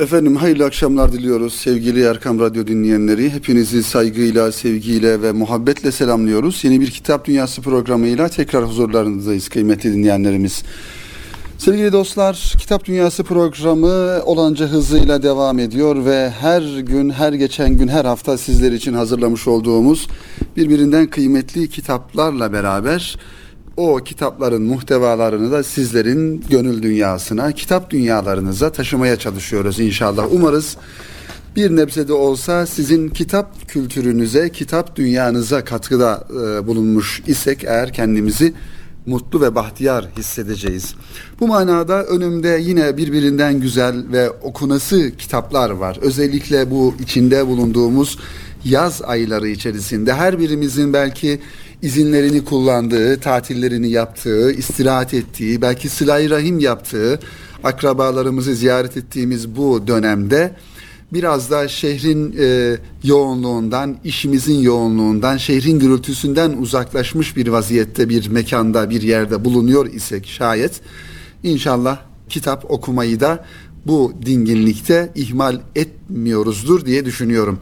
Efendim hayırlı akşamlar diliyoruz sevgili Erkam Radyo dinleyenleri. Hepinizi saygıyla, sevgiyle ve muhabbetle selamlıyoruz. Yeni bir Kitap Dünyası programıyla tekrar huzurlarınızdayız kıymetli dinleyenlerimiz. Sevgili dostlar, Kitap Dünyası programı olanca hızıyla devam ediyor ve her gün, her geçen gün, her hafta sizler için hazırlamış olduğumuz birbirinden kıymetli kitaplarla beraber o kitapların muhtevalarını da sizlerin gönül dünyasına, kitap dünyalarınıza taşımaya çalışıyoruz inşallah. Umarız bir nebzede olsa sizin kitap kültürünüze, kitap dünyanıza katkıda e, bulunmuş isek eğer kendimizi mutlu ve bahtiyar hissedeceğiz. Bu manada önümde yine birbirinden güzel ve okunası kitaplar var. Özellikle bu içinde bulunduğumuz yaz ayları içerisinde her birimizin belki izinlerini kullandığı, tatillerini yaptığı, istirahat ettiği, belki sıla rahim yaptığı, akrabalarımızı ziyaret ettiğimiz bu dönemde biraz da şehrin e, yoğunluğundan, işimizin yoğunluğundan, şehrin gürültüsünden uzaklaşmış bir vaziyette bir mekanda, bir yerde bulunuyor isek şayet inşallah kitap okumayı da bu dinginlikte ihmal etmiyoruzdur diye düşünüyorum.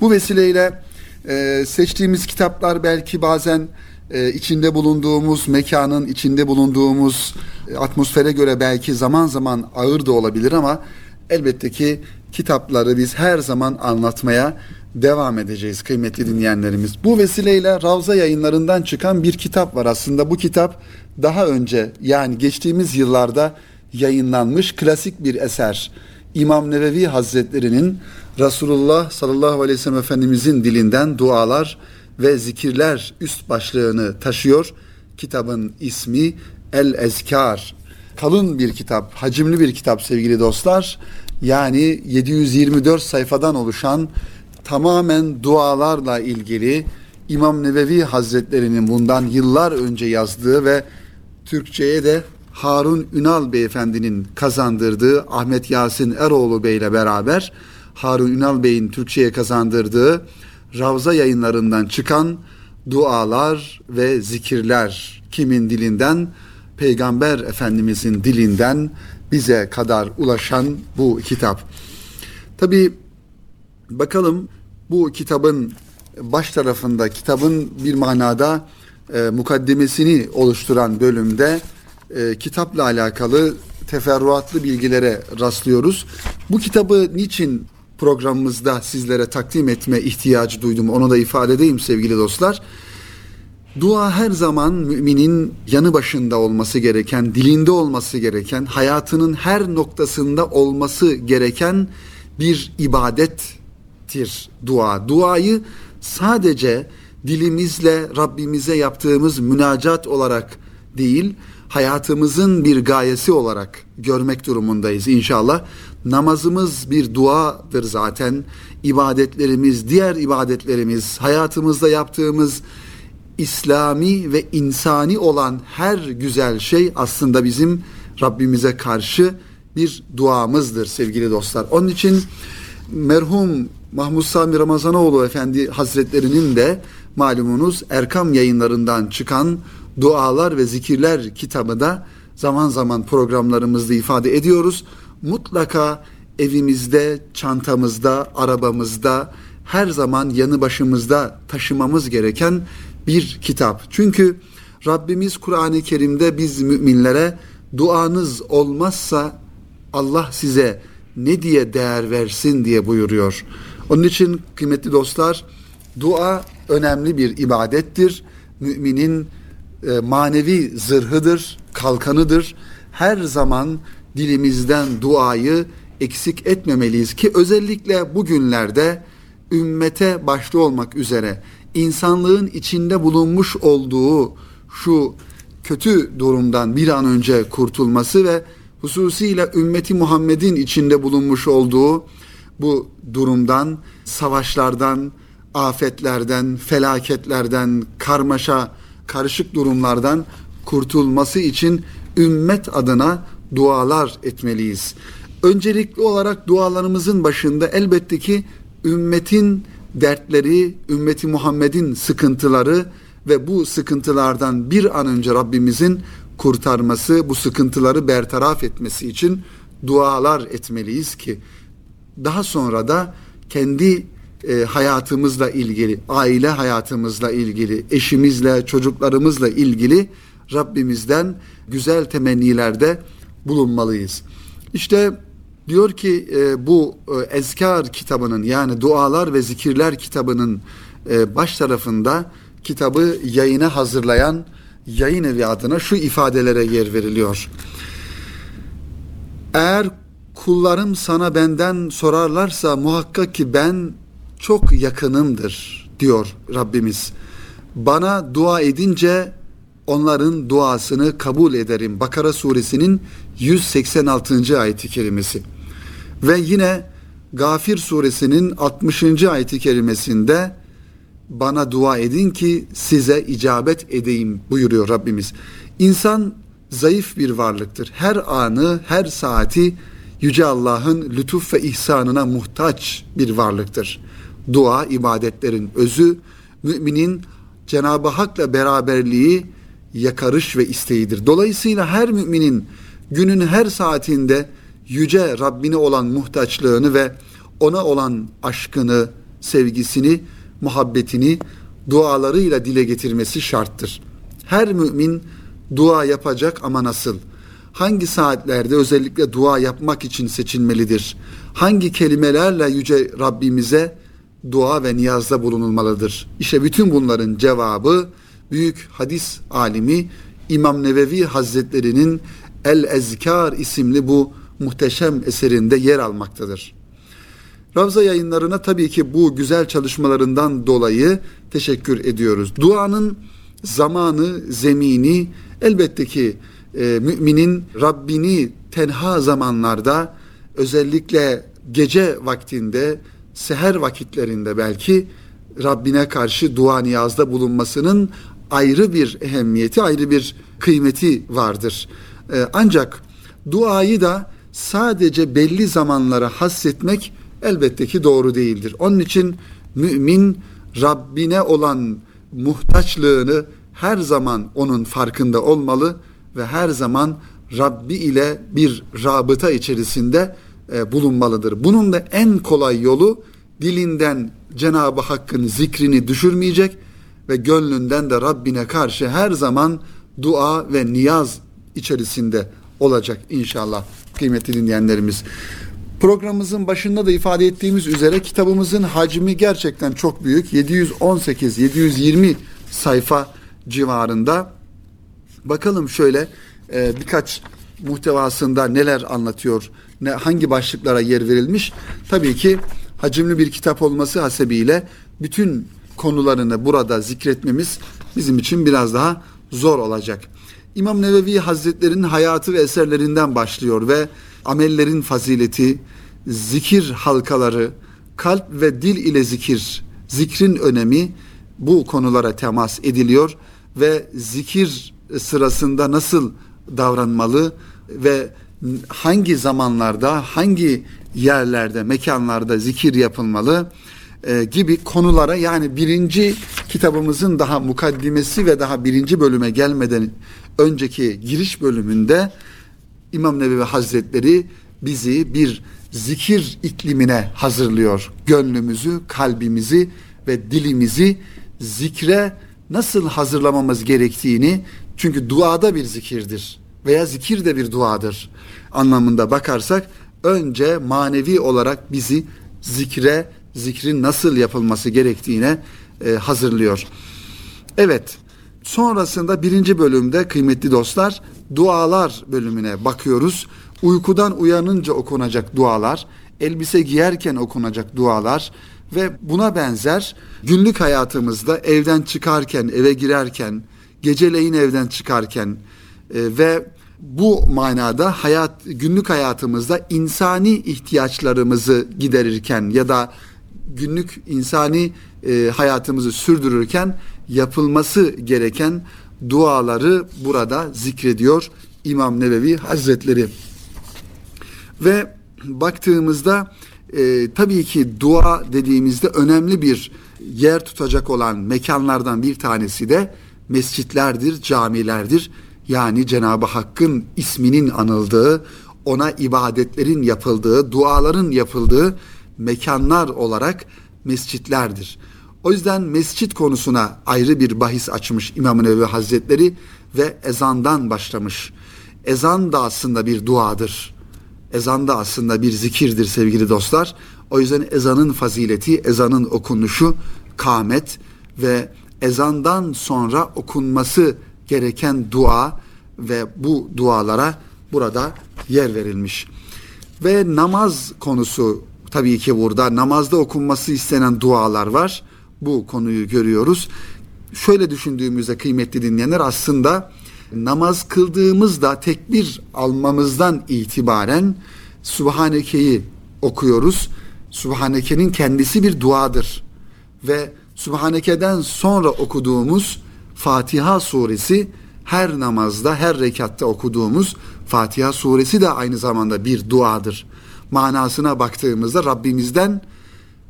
Bu vesileyle e, seçtiğimiz kitaplar belki bazen e, içinde bulunduğumuz mekanın, içinde bulunduğumuz e, atmosfere göre belki zaman zaman ağır da olabilir ama elbette ki kitapları biz her zaman anlatmaya devam edeceğiz kıymetli dinleyenlerimiz. Bu vesileyle Ravza yayınlarından çıkan bir kitap var. Aslında bu kitap daha önce yani geçtiğimiz yıllarda yayınlanmış klasik bir eser. İmam Nevevi Hazretleri'nin Resulullah sallallahu aleyhi ve sellem Efendimizin dilinden dualar ve zikirler üst başlığını taşıyor. Kitabın ismi El Ezkar. Kalın bir kitap, hacimli bir kitap sevgili dostlar. Yani 724 sayfadan oluşan tamamen dualarla ilgili İmam Nevevi Hazretleri'nin bundan yıllar önce yazdığı ve Türkçe'ye de Harun Ünal Beyefendinin kazandırdığı Ahmet Yasin Eroğlu Bey ile beraber Harun Ünal Bey'in Türkçe'ye kazandırdığı Ravza yayınlarından çıkan dualar ve zikirler kimin dilinden? Peygamber Efendimizin dilinden bize kadar ulaşan bu kitap. Tabi bakalım bu kitabın baş tarafında kitabın bir manada e, mukaddemesini oluşturan bölümde e, kitapla alakalı teferruatlı bilgilere rastlıyoruz. Bu kitabı niçin programımızda sizlere takdim etme ihtiyacı duydum. Onu da ifade edeyim sevgili dostlar. Dua her zaman müminin yanı başında olması gereken, dilinde olması gereken, hayatının her noktasında olması gereken bir ibadettir dua. Duayı sadece dilimizle Rabbimize yaptığımız münacat olarak değil, hayatımızın bir gayesi olarak görmek durumundayız inşallah. Namazımız bir duadır zaten. İbadetlerimiz, diğer ibadetlerimiz, hayatımızda yaptığımız İslami ve insani olan her güzel şey aslında bizim Rabbimize karşı bir duamızdır sevgili dostlar. Onun için merhum Mahmud Sami Ramazanoğlu Efendi Hazretlerinin de malumunuz Erkam yayınlarından çıkan Dualar ve Zikirler kitabı da zaman zaman programlarımızda ifade ediyoruz. Mutlaka evimizde, çantamızda, arabamızda her zaman yanı başımızda taşımamız gereken bir kitap. Çünkü Rabbimiz Kur'an-ı Kerim'de biz müminlere duanız olmazsa Allah size ne diye değer versin diye buyuruyor. Onun için kıymetli dostlar dua önemli bir ibadettir. Müminin e, manevi zırhıdır, kalkanıdır. Her zaman dilimizden duayı eksik etmemeliyiz ki özellikle bugünlerde ümmete başta olmak üzere insanlığın içinde bulunmuş olduğu şu kötü durumdan bir an önce kurtulması ve hususiyle ümmeti Muhammed'in içinde bulunmuş olduğu bu durumdan, savaşlardan, afetlerden, felaketlerden, karmaşa, karışık durumlardan kurtulması için ümmet adına dualar etmeliyiz. Öncelikli olarak dualarımızın başında elbette ki ümmetin dertleri, ümmeti Muhammed'in sıkıntıları ve bu sıkıntılardan bir an önce Rabbimizin kurtarması, bu sıkıntıları bertaraf etmesi için dualar etmeliyiz ki daha sonra da kendi e, hayatımızla ilgili, aile hayatımızla ilgili, eşimizle, çocuklarımızla ilgili Rabbimizden güzel temennilerde bulunmalıyız. İşte diyor ki e, bu e, Ezkar kitabının yani dualar ve zikirler kitabının e, baş tarafında kitabı yayına hazırlayan yayın evi adına şu ifadelere yer veriliyor. Eğer kullarım sana benden sorarlarsa muhakkak ki ben çok yakınımdır diyor Rabbimiz. Bana dua edince onların duasını kabul ederim. Bakara suresinin 186. ayeti kerimesi. Ve yine Gafir suresinin 60. ayeti kerimesinde bana dua edin ki size icabet edeyim buyuruyor Rabbimiz. İnsan zayıf bir varlıktır. Her anı, her saati Yüce Allah'ın lütuf ve ihsanına muhtaç bir varlıktır. Dua ibadetlerin özü, müminin Cenab-ı Hak'la beraberliği, yakarış ve isteğidir. Dolayısıyla her müminin günün her saatinde yüce Rabbine olan muhtaçlığını ve ona olan aşkını, sevgisini, muhabbetini dualarıyla dile getirmesi şarttır. Her mümin dua yapacak ama nasıl? Hangi saatlerde özellikle dua yapmak için seçilmelidir? Hangi kelimelerle yüce Rabbimize dua ve niyazda bulunulmalıdır? İşte bütün bunların cevabı büyük hadis alimi İmam Nevevi Hazretleri'nin El Ezkar isimli bu muhteşem eserinde yer almaktadır. Ravza yayınlarına tabii ki bu güzel çalışmalarından dolayı teşekkür ediyoruz. Duanın zamanı, zemini elbette ki e, müminin Rabbini tenha zamanlarda özellikle gece vaktinde, seher vakitlerinde belki Rabbine karşı dua niyazda bulunmasının ayrı bir ehemmiyeti, ayrı bir kıymeti vardır. E, ancak duayı da sadece belli zamanlara hasretmek elbette ki doğru değildir. Onun için mümin Rabbine olan muhtaçlığını her zaman onun farkında olmalı ve her zaman Rabbi ile bir rabıta içerisinde e, bulunmalıdır. Bunun da en kolay yolu dilinden Cenab-ı Hakk'ın zikrini düşürmeyecek ve gönlünden de Rabbine karşı her zaman dua ve niyaz içerisinde olacak inşallah kıymetli dinleyenlerimiz. Programımızın başında da ifade ettiğimiz üzere kitabımızın hacmi gerçekten çok büyük. 718-720 sayfa civarında. Bakalım şöyle e, birkaç muhtevasında neler anlatıyor, ne hangi başlıklara yer verilmiş. Tabii ki hacimli bir kitap olması hasebiyle bütün konularını burada zikretmemiz bizim için biraz daha zor olacak. İmam Nevevi Hazretleri'nin hayatı ve eserlerinden başlıyor ve amellerin fazileti, zikir halkaları, kalp ve dil ile zikir, zikrin önemi bu konulara temas ediliyor ve zikir sırasında nasıl davranmalı ve hangi zamanlarda, hangi yerlerde, mekanlarda zikir yapılmalı e, gibi konulara yani birinci kitabımızın daha mukaddimesi ve daha birinci bölüme gelmeden önceki giriş bölümünde İmam Nevevi Hazretleri bizi bir zikir iklimine hazırlıyor. Gönlümüzü, kalbimizi ve dilimizi zikre nasıl hazırlamamız gerektiğini çünkü duada bir zikirdir veya zikir de bir duadır anlamında bakarsak önce manevi olarak bizi zikre, zikrin nasıl yapılması gerektiğine e, hazırlıyor. Evet, sonrasında birinci bölümde kıymetli dostlar dualar bölümüne bakıyoruz. Uykudan uyanınca okunacak dualar, elbise giyerken okunacak dualar ve buna benzer günlük hayatımızda evden çıkarken, eve girerken, geceleyin evden çıkarken ve bu manada hayat günlük hayatımızda insani ihtiyaçlarımızı giderirken ya da günlük insani e, hayatımızı sürdürürken yapılması gereken duaları burada zikrediyor İmam Nevevi Hazretleri. Ve baktığımızda e, tabii ki dua dediğimizde önemli bir yer tutacak olan mekanlardan bir tanesi de mescitlerdir, camilerdir. Yani Cenab-ı Hakk'ın isminin anıldığı, ona ibadetlerin yapıldığı, duaların yapıldığı mekanlar olarak mescitlerdir. O yüzden mescit konusuna ayrı bir bahis açmış İmam Nevevi Hazretleri ve ezandan başlamış. Ezan da aslında bir duadır. Ezan da aslında bir zikirdir sevgili dostlar. O yüzden ezanın fazileti, ezanın okunuşu, kamet ve ezandan sonra okunması gereken dua ve bu dualara burada yer verilmiş. Ve namaz konusu tabii ki burada namazda okunması istenen dualar var. Bu konuyu görüyoruz. Şöyle düşündüğümüzde kıymetli dinleyenler aslında namaz kıldığımızda tekbir almamızdan itibaren Subhaneke'yi okuyoruz. Subhaneke'nin kendisi bir duadır. Ve Subhaneke'den sonra okuduğumuz Fatiha suresi her namazda, her rekatta okuduğumuz Fatiha suresi de aynı zamanda bir duadır. Manasına baktığımızda Rabbimizden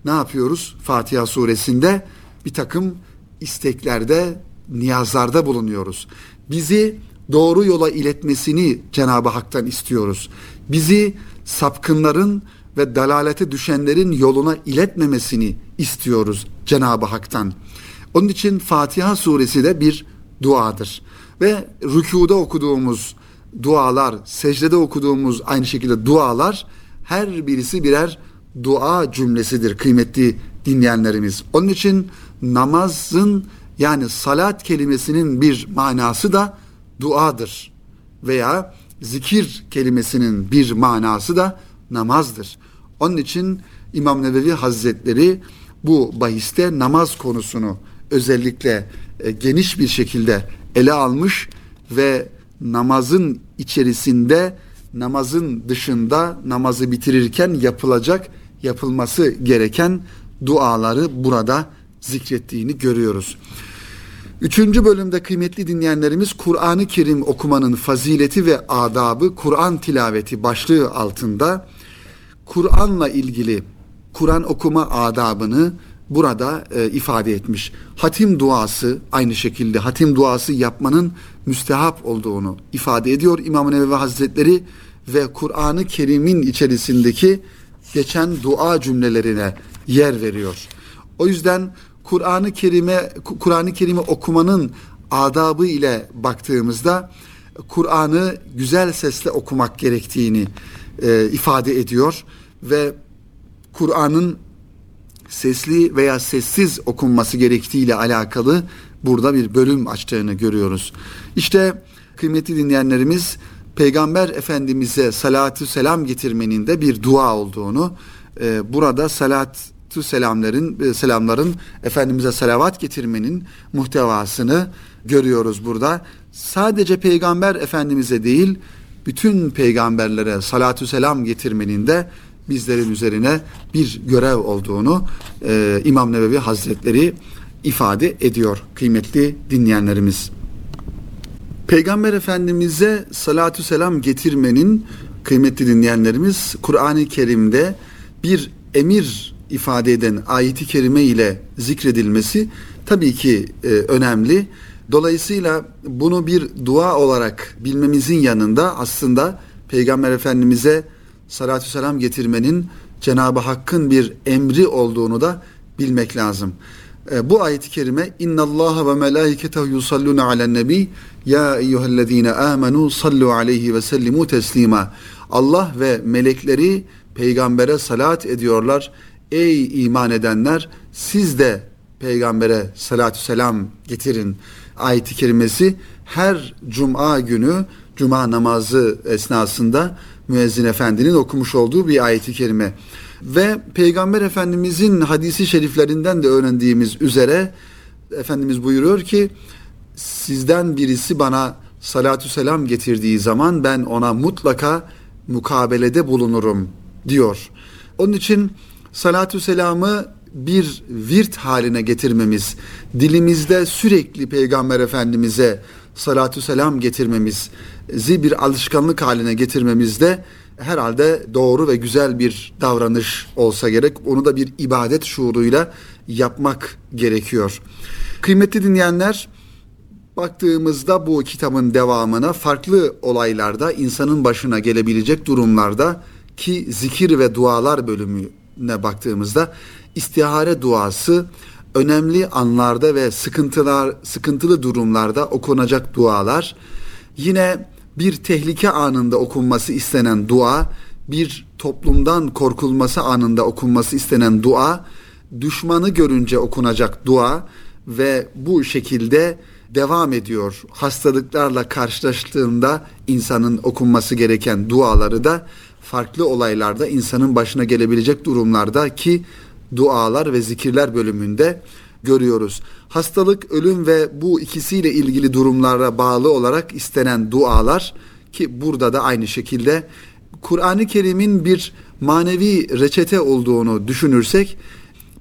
ne yapıyoruz? Fatiha suresinde bir takım isteklerde, niyazlarda bulunuyoruz. Bizi doğru yola iletmesini Cenab-ı Hak'tan istiyoruz. Bizi sapkınların ve dalalete düşenlerin yoluna iletmemesini istiyoruz Cenab-ı Hak'tan. Onun için Fatiha suresi de bir duadır. Ve rükuda okuduğumuz dualar, secdede okuduğumuz aynı şekilde dualar her birisi birer dua cümlesidir kıymetli dinleyenlerimiz. Onun için namazın yani salat kelimesinin bir manası da duadır veya zikir kelimesinin bir manası da namazdır. Onun için İmam Nevevi Hazretleri bu bahiste namaz konusunu özellikle e, geniş bir şekilde ele almış ve namazın içerisinde namazın dışında namazı bitirirken yapılacak yapılması gereken duaları burada zikrettiğini görüyoruz. Üçüncü bölümde kıymetli dinleyenlerimiz Kur'an-ı Kerim okumanın fazileti ve adabı Kur'an tilaveti başlığı altında Kur'an'la ilgili Kur'an okuma adabını burada e, ifade etmiş. Hatim duası aynı şekilde hatim duası yapmanın müstehap olduğunu ifade ediyor İmam Nevevi Hazretleri ve Kur'an-ı Kerim'in içerisindeki geçen dua cümlelerine yer veriyor. O yüzden Kur'an-ı Kerim'e Kur'an-ı Kerim'i okumanın adabı ile baktığımızda Kur'an'ı güzel sesle okumak gerektiğini e, ifade ediyor ve Kur'an'ın sesli veya sessiz okunması gerektiği ile alakalı burada bir bölüm açtığını görüyoruz. İşte kıymetli dinleyenlerimiz Peygamber Efendimiz'e salatü selam getirmenin de bir dua olduğunu e, burada salatü selamların e, selamların Efendimiz'e salavat getirmenin muhtevasını görüyoruz burada. Sadece Peygamber Efendimiz'e değil bütün peygamberlere salatü selam getirmenin de bizlerin üzerine bir görev olduğunu e, İmam Nevevi Hazretleri ifade ediyor kıymetli dinleyenlerimiz. Peygamber Efendimiz'e salatü selam getirmenin kıymetli dinleyenlerimiz Kur'an-ı Kerim'de bir emir ifade eden ayeti kerime ile zikredilmesi tabii ki e, önemli. Dolayısıyla bunu bir dua olarak bilmemizin yanında aslında Peygamber Efendimiz'e salatü selam getirmenin Cenab-ı Hakk'ın bir emri olduğunu da bilmek lazım. E, bu ayet-i kerime inna Allah ve melaiketehu yusalluna alen nebi ya eyyuhellezine amenu sallu aleyhi ve sellimu teslima. Allah ve melekleri peygambere salat ediyorlar. Ey iman edenler siz de peygambere salatü selam getirin. Ayet-i kerimesi her cuma günü cuma namazı esnasında müezzin efendinin okumuş olduğu bir ayeti kerime. Ve Peygamber Efendimizin hadisi şeriflerinden de öğrendiğimiz üzere Efendimiz buyuruyor ki sizden birisi bana salatü selam getirdiği zaman ben ona mutlaka mukabelede bulunurum diyor. Onun için salatü selamı bir virt haline getirmemiz, dilimizde sürekli Peygamber Efendimiz'e salatü selam getirmemizi bir alışkanlık haline getirmemizde herhalde doğru ve güzel bir davranış olsa gerek. Onu da bir ibadet şuuruyla yapmak gerekiyor. Kıymetli dinleyenler, baktığımızda bu kitabın devamına farklı olaylarda insanın başına gelebilecek durumlarda ki zikir ve dualar bölümüne baktığımızda istihare duası önemli anlarda ve sıkıntılar sıkıntılı durumlarda okunacak dualar yine bir tehlike anında okunması istenen dua bir toplumdan korkulması anında okunması istenen dua düşmanı görünce okunacak dua ve bu şekilde devam ediyor. Hastalıklarla karşılaştığında insanın okunması gereken duaları da farklı olaylarda insanın başına gelebilecek durumlarda ki dualar ve zikirler bölümünde görüyoruz. Hastalık, ölüm ve bu ikisiyle ilgili durumlara bağlı olarak istenen dualar ki burada da aynı şekilde Kur'an-ı Kerim'in bir manevi reçete olduğunu düşünürsek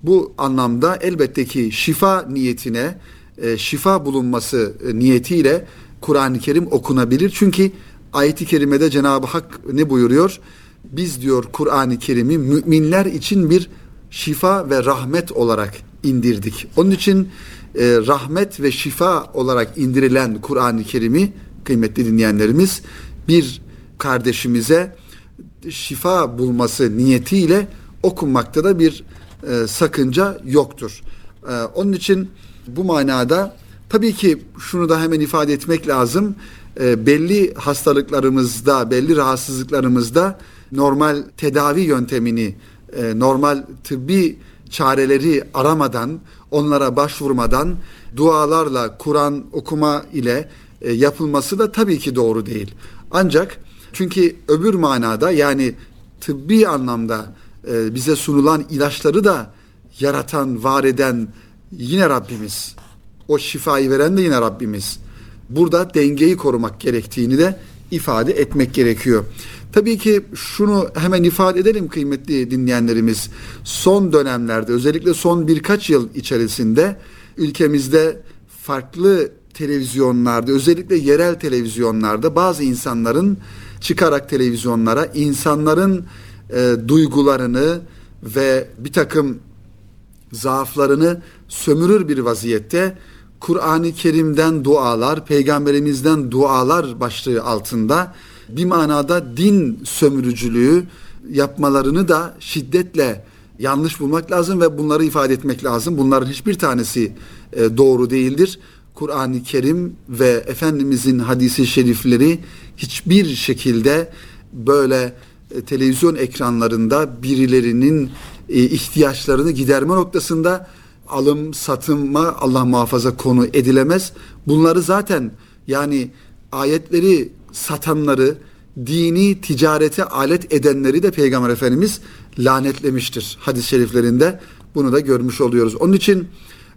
bu anlamda elbette ki şifa niyetine e, şifa bulunması e, niyetiyle Kur'an-ı Kerim okunabilir. Çünkü ayet-i kerimede Cenab-ı Hak ne buyuruyor? Biz diyor Kur'an-ı Kerim'i müminler için bir şifa ve rahmet olarak indirdik. Onun için e, rahmet ve şifa olarak indirilen Kur'an-ı Kerim'i kıymetli dinleyenlerimiz bir kardeşimize şifa bulması niyetiyle okunmakta da bir e, sakınca yoktur. E, onun için bu manada tabii ki şunu da hemen ifade etmek lazım. E, belli hastalıklarımızda, belli rahatsızlıklarımızda normal tedavi yöntemini, e, normal tıbbi çareleri aramadan, onlara başvurmadan dualarla, Kur'an okuma ile e, yapılması da tabii ki doğru değil. Ancak çünkü öbür manada yani tıbbi anlamda e, bize sunulan ilaçları da yaratan, var eden yine Rabbimiz. O şifayı veren de yine Rabbimiz. Burada dengeyi korumak gerektiğini de ifade etmek gerekiyor. Tabii ki şunu hemen ifade edelim kıymetli dinleyenlerimiz. Son dönemlerde özellikle son birkaç yıl içerisinde ülkemizde farklı televizyonlarda özellikle yerel televizyonlarda bazı insanların çıkarak televizyonlara insanların e, duygularını ve bir takım zaaflarını sömürür bir vaziyette Kur'an-ı Kerim'den dualar, peygamberimizden dualar başlığı altında bir manada din sömürücülüğü yapmalarını da şiddetle yanlış bulmak lazım ve bunları ifade etmek lazım. Bunların hiçbir tanesi e, doğru değildir. Kur'an-ı Kerim ve Efendimizin hadisi şerifleri hiçbir şekilde böyle e, televizyon ekranlarında birilerinin e, ihtiyaçlarını giderme noktasında alım satımma Allah muhafaza konu edilemez. Bunları zaten yani ayetleri satanları, dini ticarete alet edenleri de Peygamber Efendimiz lanetlemiştir. Hadis-i şeriflerinde bunu da görmüş oluyoruz. Onun için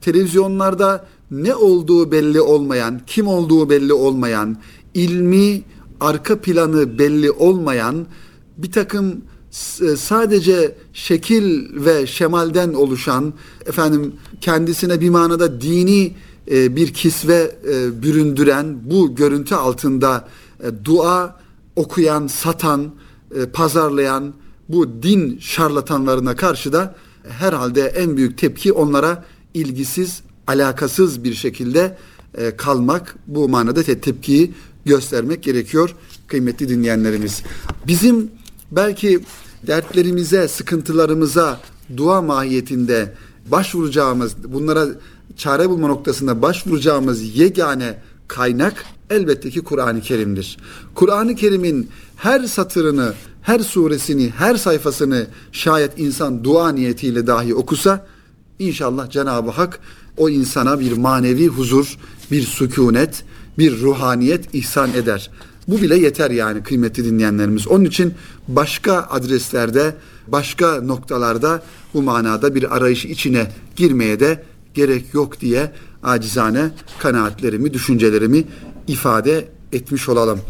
televizyonlarda ne olduğu belli olmayan, kim olduğu belli olmayan, ilmi arka planı belli olmayan bir takım sadece şekil ve şemalden oluşan efendim kendisine bir manada dini e, bir kisve e, büründüren bu görüntü altında dua okuyan, satan, pazarlayan bu din şarlatanlarına karşı da herhalde en büyük tepki onlara ilgisiz, alakasız bir şekilde kalmak bu manada tepkiyi göstermek gerekiyor kıymetli dinleyenlerimiz. Bizim belki dertlerimize, sıkıntılarımıza dua mahiyetinde başvuracağımız, bunlara çare bulma noktasında başvuracağımız yegane kaynak elbette ki Kur'an-ı Kerim'dir. Kur'an-ı Kerim'in her satırını, her suresini, her sayfasını şayet insan dua niyetiyle dahi okusa inşallah Cenab-ı Hak o insana bir manevi huzur, bir sükunet, bir ruhaniyet ihsan eder. Bu bile yeter yani kıymetli dinleyenlerimiz. Onun için başka adreslerde, başka noktalarda bu manada bir arayış içine girmeye de gerek yok diye acizane kanaatlerimi, düşüncelerimi ifade etmiş olalım.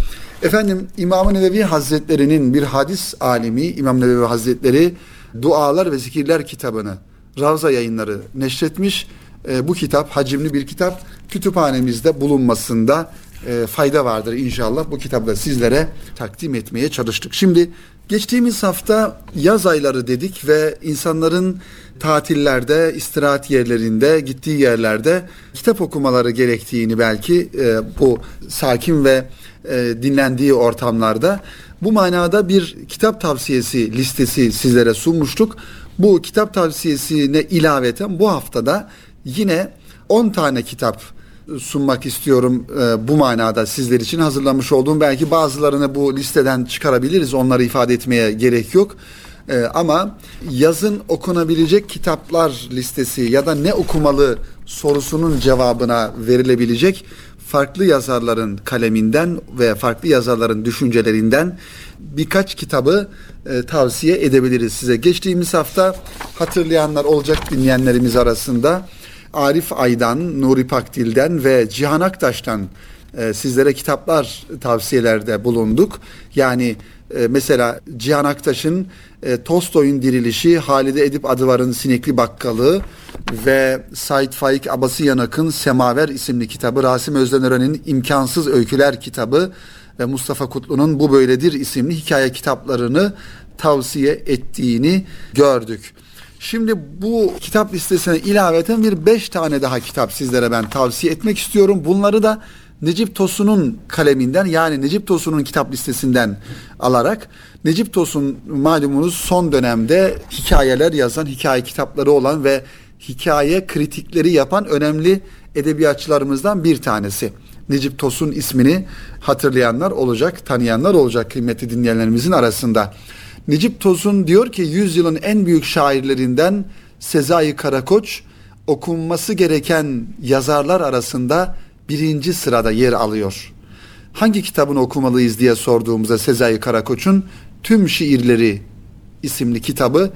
Efendim İmam-ı Nevevi Hazretleri'nin bir hadis alimi İmam Nevevi Hazretleri Dualar ve Zikirler kitabını Ravza yayınları neşretmiş. E, bu kitap hacimli bir kitap kütüphanemizde bulunmasında e, fayda vardır inşallah. Bu kitabı sizlere takdim etmeye çalıştık. Şimdi geçtiğimiz hafta yaz ayları dedik ve insanların tatillerde, istirahat yerlerinde, gittiği yerlerde kitap okumaları gerektiğini belki e, bu sakin ve e, dinlendiği ortamlarda bu manada bir kitap tavsiyesi listesi sizlere sunmuştuk. Bu kitap tavsiyesine ilaveten bu haftada yine 10 tane kitap sunmak istiyorum e, bu manada sizler için hazırlamış olduğum belki bazılarını bu listeden çıkarabiliriz onları ifade etmeye gerek yok. E, ama yazın okunabilecek kitaplar listesi ya da ne okumalı sorusunun cevabına verilebilecek farklı yazarların kaleminden ve farklı yazarların düşüncelerinden birkaç kitabı e, tavsiye edebiliriz size. Geçtiğimiz hafta hatırlayanlar olacak dinleyenlerimiz arasında Arif Aydan, Nuri Pakdil'den ve Cihan Aktaş'tan e, sizlere kitaplar tavsiyelerde bulunduk. Yani e, mesela Cihan Aktaş'ın e, Tolstoy'un dirilişi, Halide Edip Adıvar'ın Sinekli Bakkalı ve Said Faik Abasıyanak'ın Semaver isimli kitabı, Rasim Özdenören'in İmkansız Öyküler kitabı ve Mustafa Kutlu'nun Bu Böyledir isimli hikaye kitaplarını tavsiye ettiğini gördük. Şimdi bu kitap listesine ilaveten bir beş tane daha kitap sizlere ben tavsiye etmek istiyorum. Bunları da Necip Tosun'un kaleminden yani Necip Tosun'un kitap listesinden alarak Necip Tosun malumunuz son dönemde hikayeler yazan, hikaye kitapları olan ve hikaye kritikleri yapan önemli edebiyatçılarımızdan bir tanesi. Necip Tosun ismini hatırlayanlar olacak, tanıyanlar olacak kıymetli dinleyenlerimizin arasında. Necip Tosun diyor ki yüzyılın en büyük şairlerinden Sezai Karakoç okunması gereken yazarlar arasında birinci sırada yer alıyor. Hangi kitabını okumalıyız diye sorduğumuzda Sezai Karakoç'un Tüm Şiirleri isimli kitabı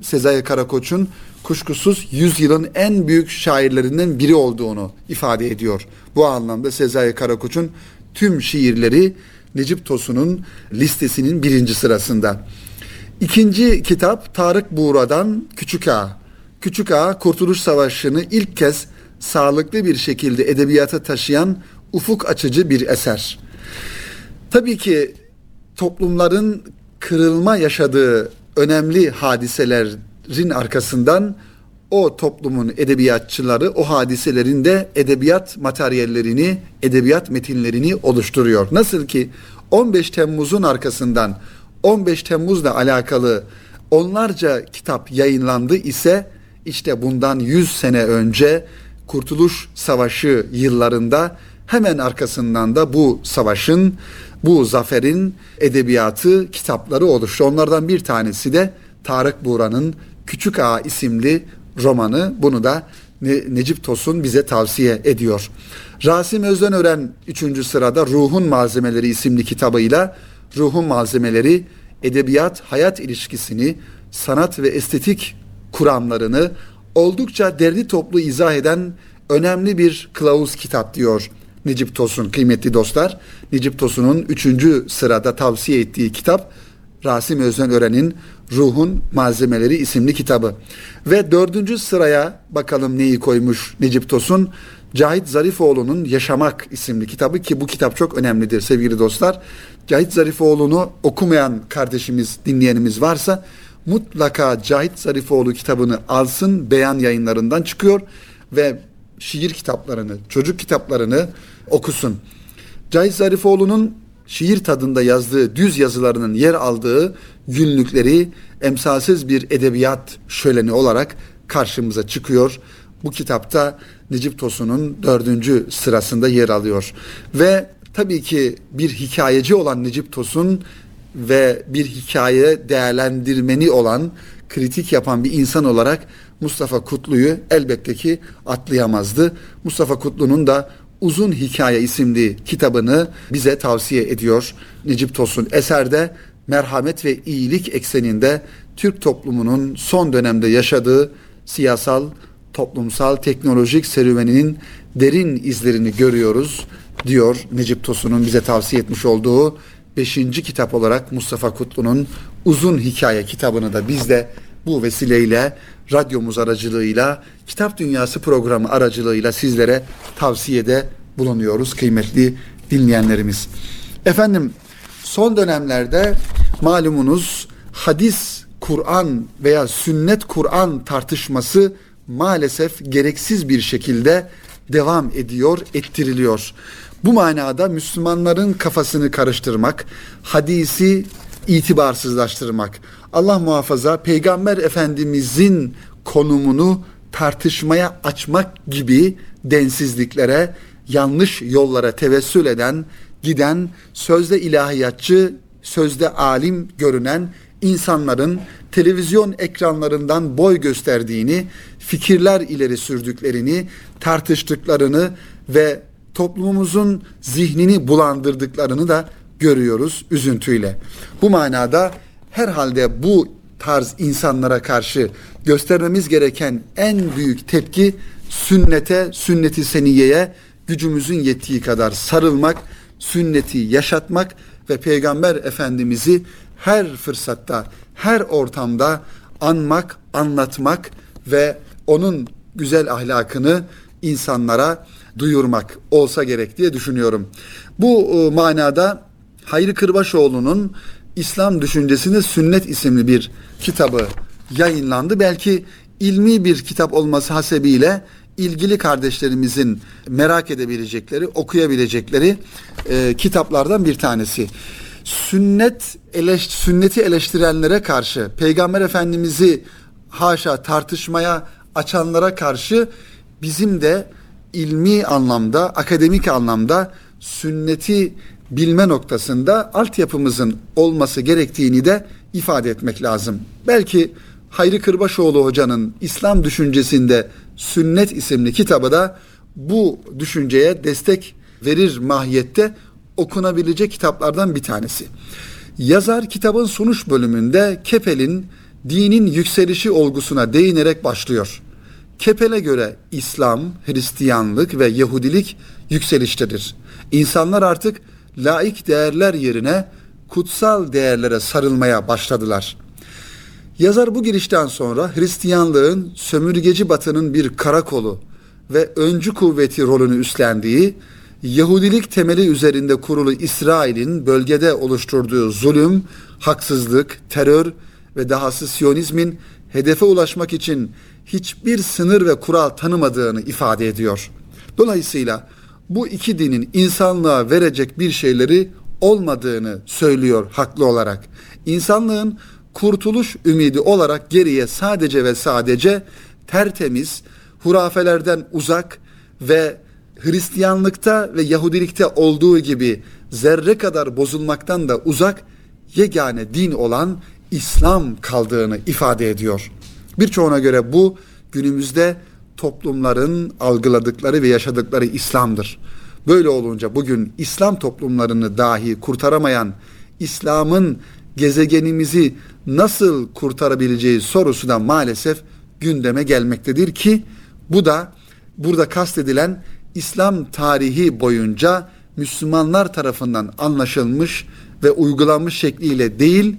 Sezai Karakoç'un kuşkusuz yüzyılın en büyük şairlerinden biri olduğunu ifade ediyor. Bu anlamda Sezai Karakoç'un tüm şiirleri Necip Tosun'un listesinin birinci sırasında. İkinci kitap Tarık Buğra'dan Küçük Ağa. Küçük Ağa Kurtuluş Savaşı'nı ilk kez sağlıklı bir şekilde edebiyata taşıyan ufuk açıcı bir eser. Tabii ki toplumların kırılma yaşadığı önemli hadiselerin arkasından o toplumun edebiyatçıları o hadiselerin de edebiyat materyallerini, edebiyat metinlerini oluşturuyor. Nasıl ki 15 Temmuz'un arkasından 15 Temmuz'la alakalı onlarca kitap yayınlandı ise işte bundan 100 sene önce Kurtuluş Savaşı yıllarında hemen arkasından da bu savaşın, bu zaferin edebiyatı, kitapları oluştu. Onlardan bir tanesi de Tarık Buğra'nın Küçük Ağa isimli romanı. Bunu da Necip Tosun bize tavsiye ediyor. Rasim Özdenören 3. sırada Ruhun Malzemeleri isimli kitabıyla Ruhun Malzemeleri edebiyat hayat ilişkisini, sanat ve estetik kuramlarını oldukça derli toplu izah eden önemli bir kılavuz kitap diyor Necip Tosun kıymetli dostlar. Necip Tosun'un 3. sırada tavsiye ettiği kitap Rasim Özdenören'in Ruhun Malzemeleri isimli kitabı. Ve dördüncü sıraya bakalım neyi koymuş Necip Tosun. Cahit Zarifoğlu'nun Yaşamak isimli kitabı ki bu kitap çok önemlidir sevgili dostlar. Cahit Zarifoğlu'nu okumayan kardeşimiz, dinleyenimiz varsa mutlaka Cahit Zarifoğlu kitabını alsın. Beyan yayınlarından çıkıyor ve şiir kitaplarını, çocuk kitaplarını okusun. Cahit Zarifoğlu'nun şiir tadında yazdığı düz yazılarının yer aldığı günlükleri emsalsiz bir edebiyat şöleni olarak karşımıza çıkıyor. Bu kitapta Necip Tosun'un dördüncü sırasında yer alıyor. Ve tabii ki bir hikayeci olan Necip Tosun ve bir hikaye değerlendirmeni olan, kritik yapan bir insan olarak Mustafa Kutlu'yu elbette ki atlayamazdı. Mustafa Kutlu'nun da Uzun Hikaye isimli kitabını bize tavsiye ediyor Necip Tosun. Eserde merhamet ve iyilik ekseninde Türk toplumunun son dönemde yaşadığı siyasal, toplumsal, teknolojik serüveninin derin izlerini görüyoruz diyor Necip Tosun'un bize tavsiye etmiş olduğu beşinci kitap olarak Mustafa Kutlu'nun Uzun Hikaye kitabını da biz de bu vesileyle radyomuz aracılığıyla Kitap Dünyası programı aracılığıyla sizlere tavsiyede bulunuyoruz kıymetli dinleyenlerimiz. Efendim son dönemlerde malumunuz hadis Kur'an veya sünnet Kur'an tartışması maalesef gereksiz bir şekilde devam ediyor, ettiriliyor. Bu manada Müslümanların kafasını karıştırmak, hadisi itibarsızlaştırmak, Allah muhafaza Peygamber Efendimizin konumunu tartışmaya açmak gibi densizliklere, yanlış yollara tevessül eden, giden, sözde ilahiyatçı, sözde alim görünen insanların televizyon ekranlarından boy gösterdiğini, fikirler ileri sürdüklerini, tartıştıklarını ve toplumumuzun zihnini bulandırdıklarını da görüyoruz üzüntüyle. Bu manada herhalde bu tarz insanlara karşı göstermemiz gereken en büyük tepki sünnete, sünneti seniyeye gücümüzün yettiği kadar sarılmak, sünneti yaşatmak ve Peygamber Efendimiz'i her fırsatta, her ortamda anmak, anlatmak ve onun güzel ahlakını insanlara duyurmak olsa gerek diye düşünüyorum. Bu e, manada Hayri Kırbaşoğlu'nun İslam Düşüncesinde Sünnet isimli bir kitabı yayınlandı. Belki ilmi bir kitap olması hasebiyle ilgili kardeşlerimizin merak edebilecekleri, okuyabilecekleri e, kitaplardan bir tanesi. Sünnet eleş, sünneti eleştirenlere karşı, Peygamber Efendimiz'i haşa tartışmaya açanlara karşı bizim de ilmi anlamda, akademik anlamda sünneti bilme noktasında altyapımızın olması gerektiğini de ifade etmek lazım. Belki Hayri Kırbaşoğlu hocanın İslam düşüncesinde Sünnet isimli kitabı da bu düşünceye destek verir mahiyette okunabilecek kitaplardan bir tanesi. Yazar kitabın sonuç bölümünde Kepel'in dinin yükselişi olgusuna değinerek başlıyor. Kepel'e göre İslam, Hristiyanlık ve Yahudilik yükseliştedir. İnsanlar artık laik değerler yerine kutsal değerlere sarılmaya başladılar. Yazar bu girişten sonra Hristiyanlığın sömürgeci batının bir karakolu ve öncü kuvveti rolünü üstlendiği, Yahudilik temeli üzerinde kurulu İsrail'in bölgede oluşturduğu zulüm, haksızlık, terör ve dahası Siyonizmin hedefe ulaşmak için hiçbir sınır ve kural tanımadığını ifade ediyor. Dolayısıyla bu iki dinin insanlığa verecek bir şeyleri olmadığını söylüyor haklı olarak. İnsanlığın kurtuluş ümidi olarak geriye sadece ve sadece tertemiz, hurafelerden uzak ve Hristiyanlıkta ve Yahudilikte olduğu gibi zerre kadar bozulmaktan da uzak yegane din olan İslam kaldığını ifade ediyor. Birçoğuna göre bu günümüzde toplumların algıladıkları ve yaşadıkları İslam'dır. Böyle olunca bugün İslam toplumlarını dahi kurtaramayan İslam'ın gezegenimizi nasıl kurtarabileceği sorusu da maalesef gündeme gelmektedir ki bu da burada kastedilen İslam tarihi boyunca Müslümanlar tarafından anlaşılmış ve uygulanmış şekliyle değil,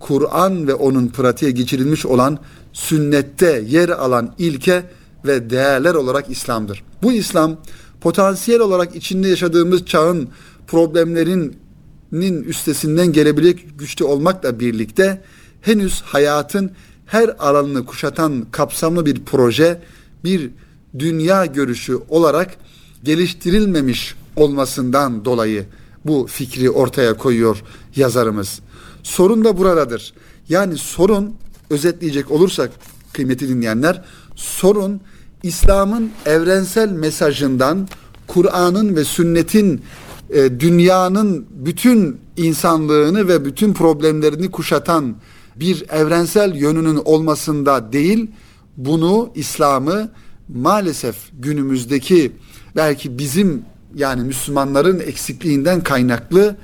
Kur'an ve onun pratiğe geçirilmiş olan sünnette yer alan ilke ve değerler olarak İslam'dır. Bu İslam potansiyel olarak içinde yaşadığımız çağın problemlerinin üstesinden gelebilecek güçte olmakla birlikte henüz hayatın her alanını kuşatan kapsamlı bir proje, bir dünya görüşü olarak geliştirilmemiş olmasından dolayı bu fikri ortaya koyuyor yazarımız. Sorun da buradadır. Yani sorun özetleyecek olursak kıymeti dinleyenler sorun İslam'ın evrensel mesajından Kur'an'ın ve sünnetin e, dünyanın bütün insanlığını ve bütün problemlerini kuşatan bir evrensel yönünün olmasında değil, bunu İslam'ı maalesef günümüzdeki belki bizim yani Müslümanların eksikliğinden kaynaklı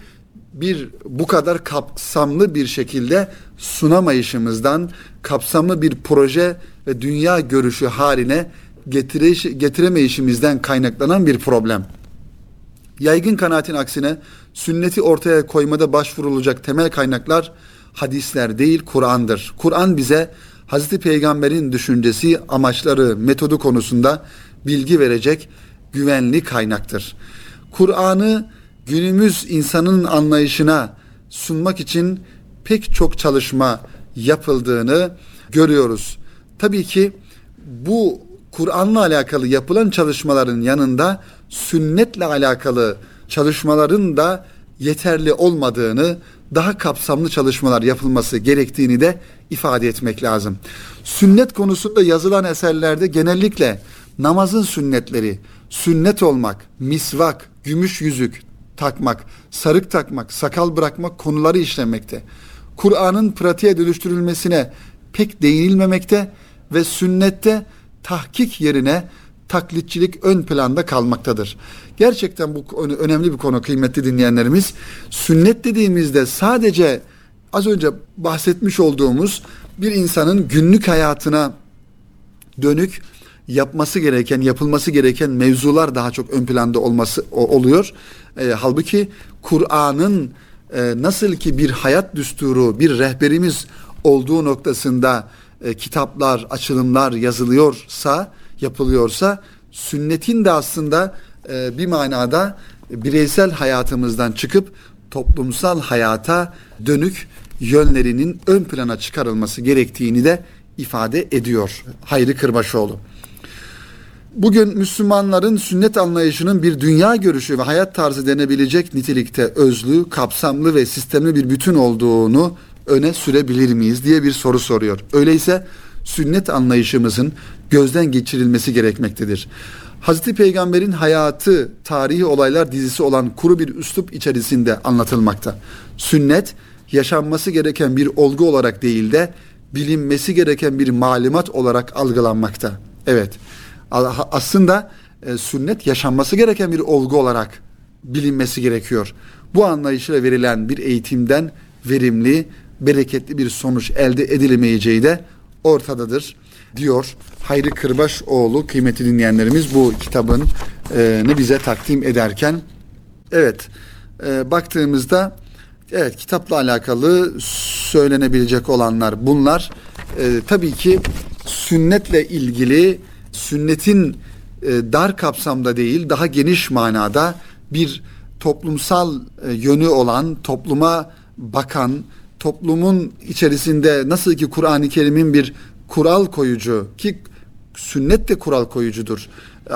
bir bu kadar kapsamlı bir şekilde sunamayışımızdan kapsamlı bir proje ve dünya görüşü haline getire, getiremeyişimizden kaynaklanan bir problem. Yaygın kanaatin aksine sünneti ortaya koymada başvurulacak temel kaynaklar hadisler değil Kur'an'dır. Kur'an bize Hazreti Peygamber'in düşüncesi, amaçları, metodu konusunda bilgi verecek güvenli kaynaktır. Kur'an'ı günümüz insanın anlayışına sunmak için pek çok çalışma yapıldığını görüyoruz. Tabii ki bu Kur'an'la alakalı yapılan çalışmaların yanında sünnetle alakalı çalışmaların da yeterli olmadığını, daha kapsamlı çalışmalar yapılması gerektiğini de ifade etmek lazım. Sünnet konusunda yazılan eserlerde genellikle namazın sünnetleri, sünnet olmak, misvak, gümüş yüzük takmak, sarık takmak, sakal bırakmak konuları işlenmekte. Kur'an'ın pratiğe dönüştürülmesine pek değinilmemekte ve sünnette tahkik yerine taklitçilik ön planda kalmaktadır. Gerçekten bu önemli bir konu kıymetli dinleyenlerimiz. Sünnet dediğimizde sadece az önce bahsetmiş olduğumuz bir insanın günlük hayatına dönük yapması gereken, yapılması gereken mevzular daha çok ön planda olması oluyor. E, halbuki Kur'an'ın e, nasıl ki bir hayat düsturu, bir rehberimiz olduğu noktasında e, kitaplar, açılımlar yazılıyorsa, yapılıyorsa sünnetin de aslında e, bir manada bireysel hayatımızdan çıkıp toplumsal hayata dönük yönlerinin ön plana çıkarılması gerektiğini de ifade ediyor Hayri Kırbaşoğlu. Bugün Müslümanların sünnet anlayışının bir dünya görüşü ve hayat tarzı denebilecek nitelikte özlü, kapsamlı ve sistemli bir bütün olduğunu öne sürebilir miyiz diye bir soru soruyor. Öyleyse sünnet anlayışımızın gözden geçirilmesi gerekmektedir. Hazreti Peygamber'in hayatı, tarihi olaylar dizisi olan kuru bir üslup içerisinde anlatılmakta. Sünnet, yaşanması gereken bir olgu olarak değil de bilinmesi gereken bir malumat olarak algılanmakta. Evet, aslında e, sünnet yaşanması gereken bir olgu olarak bilinmesi gerekiyor. Bu anlayışla verilen bir eğitimden verimli, bereketli bir sonuç elde edilemeyeceği de ortadadır diyor Hayri Kırbaşoğlu kıymetli dinleyenlerimiz bu kitabın e, ne bize takdim ederken. Evet e, baktığımızda evet kitapla alakalı söylenebilecek olanlar bunlar. E, tabii ki sünnetle ilgili sünnetin e, dar kapsamda değil daha geniş manada bir toplumsal e, yönü olan topluma bakan toplumun içerisinde nasıl ki Kur'an-ı Kerim'in bir kural koyucu ki sünnet de kural koyucudur.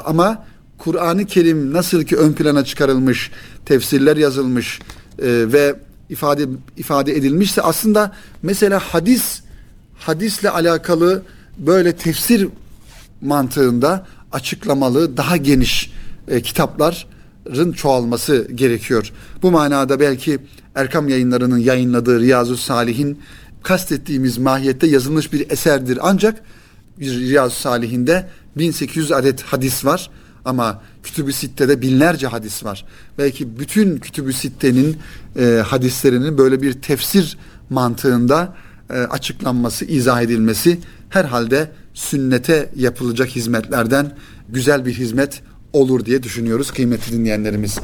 Ama Kur'an-ı Kerim nasıl ki ön plana çıkarılmış, tefsirler yazılmış e, ve ifade ifade edilmişse aslında mesela hadis hadisle alakalı böyle tefsir mantığında açıklamalı daha geniş e, kitapların çoğalması gerekiyor. Bu manada belki Erkam Yayınları'nın yayınladığı Riyazu Salih'in kastettiğimiz mahiyette yazılmış bir eserdir. Ancak Riyazu Salih'inde 1800 adet hadis var ama Kütüb-ü Sitte'de binlerce hadis var. Belki bütün Kütüb-ü Sitte'nin e, hadislerinin böyle bir tefsir mantığında e, açıklanması, izah edilmesi herhalde sünnete yapılacak hizmetlerden güzel bir hizmet olur diye düşünüyoruz kıymetli dinleyenlerimiz.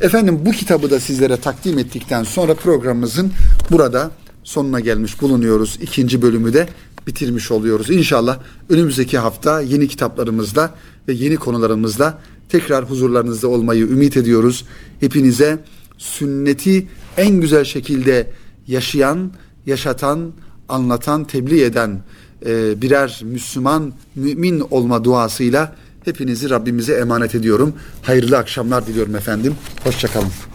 Efendim bu kitabı da sizlere takdim ettikten sonra programımızın burada sonuna gelmiş bulunuyoruz. İkinci bölümü de bitirmiş oluyoruz. İnşallah önümüzdeki hafta yeni kitaplarımızla ve yeni konularımızla tekrar huzurlarınızda olmayı ümit ediyoruz. Hepinize sünneti en güzel şekilde yaşayan, yaşatan, anlatan, tebliğ eden e, birer Müslüman, mümin olma duasıyla hepinizi Rabbimize emanet ediyorum. Hayırlı akşamlar diliyorum efendim. Hoşçakalın.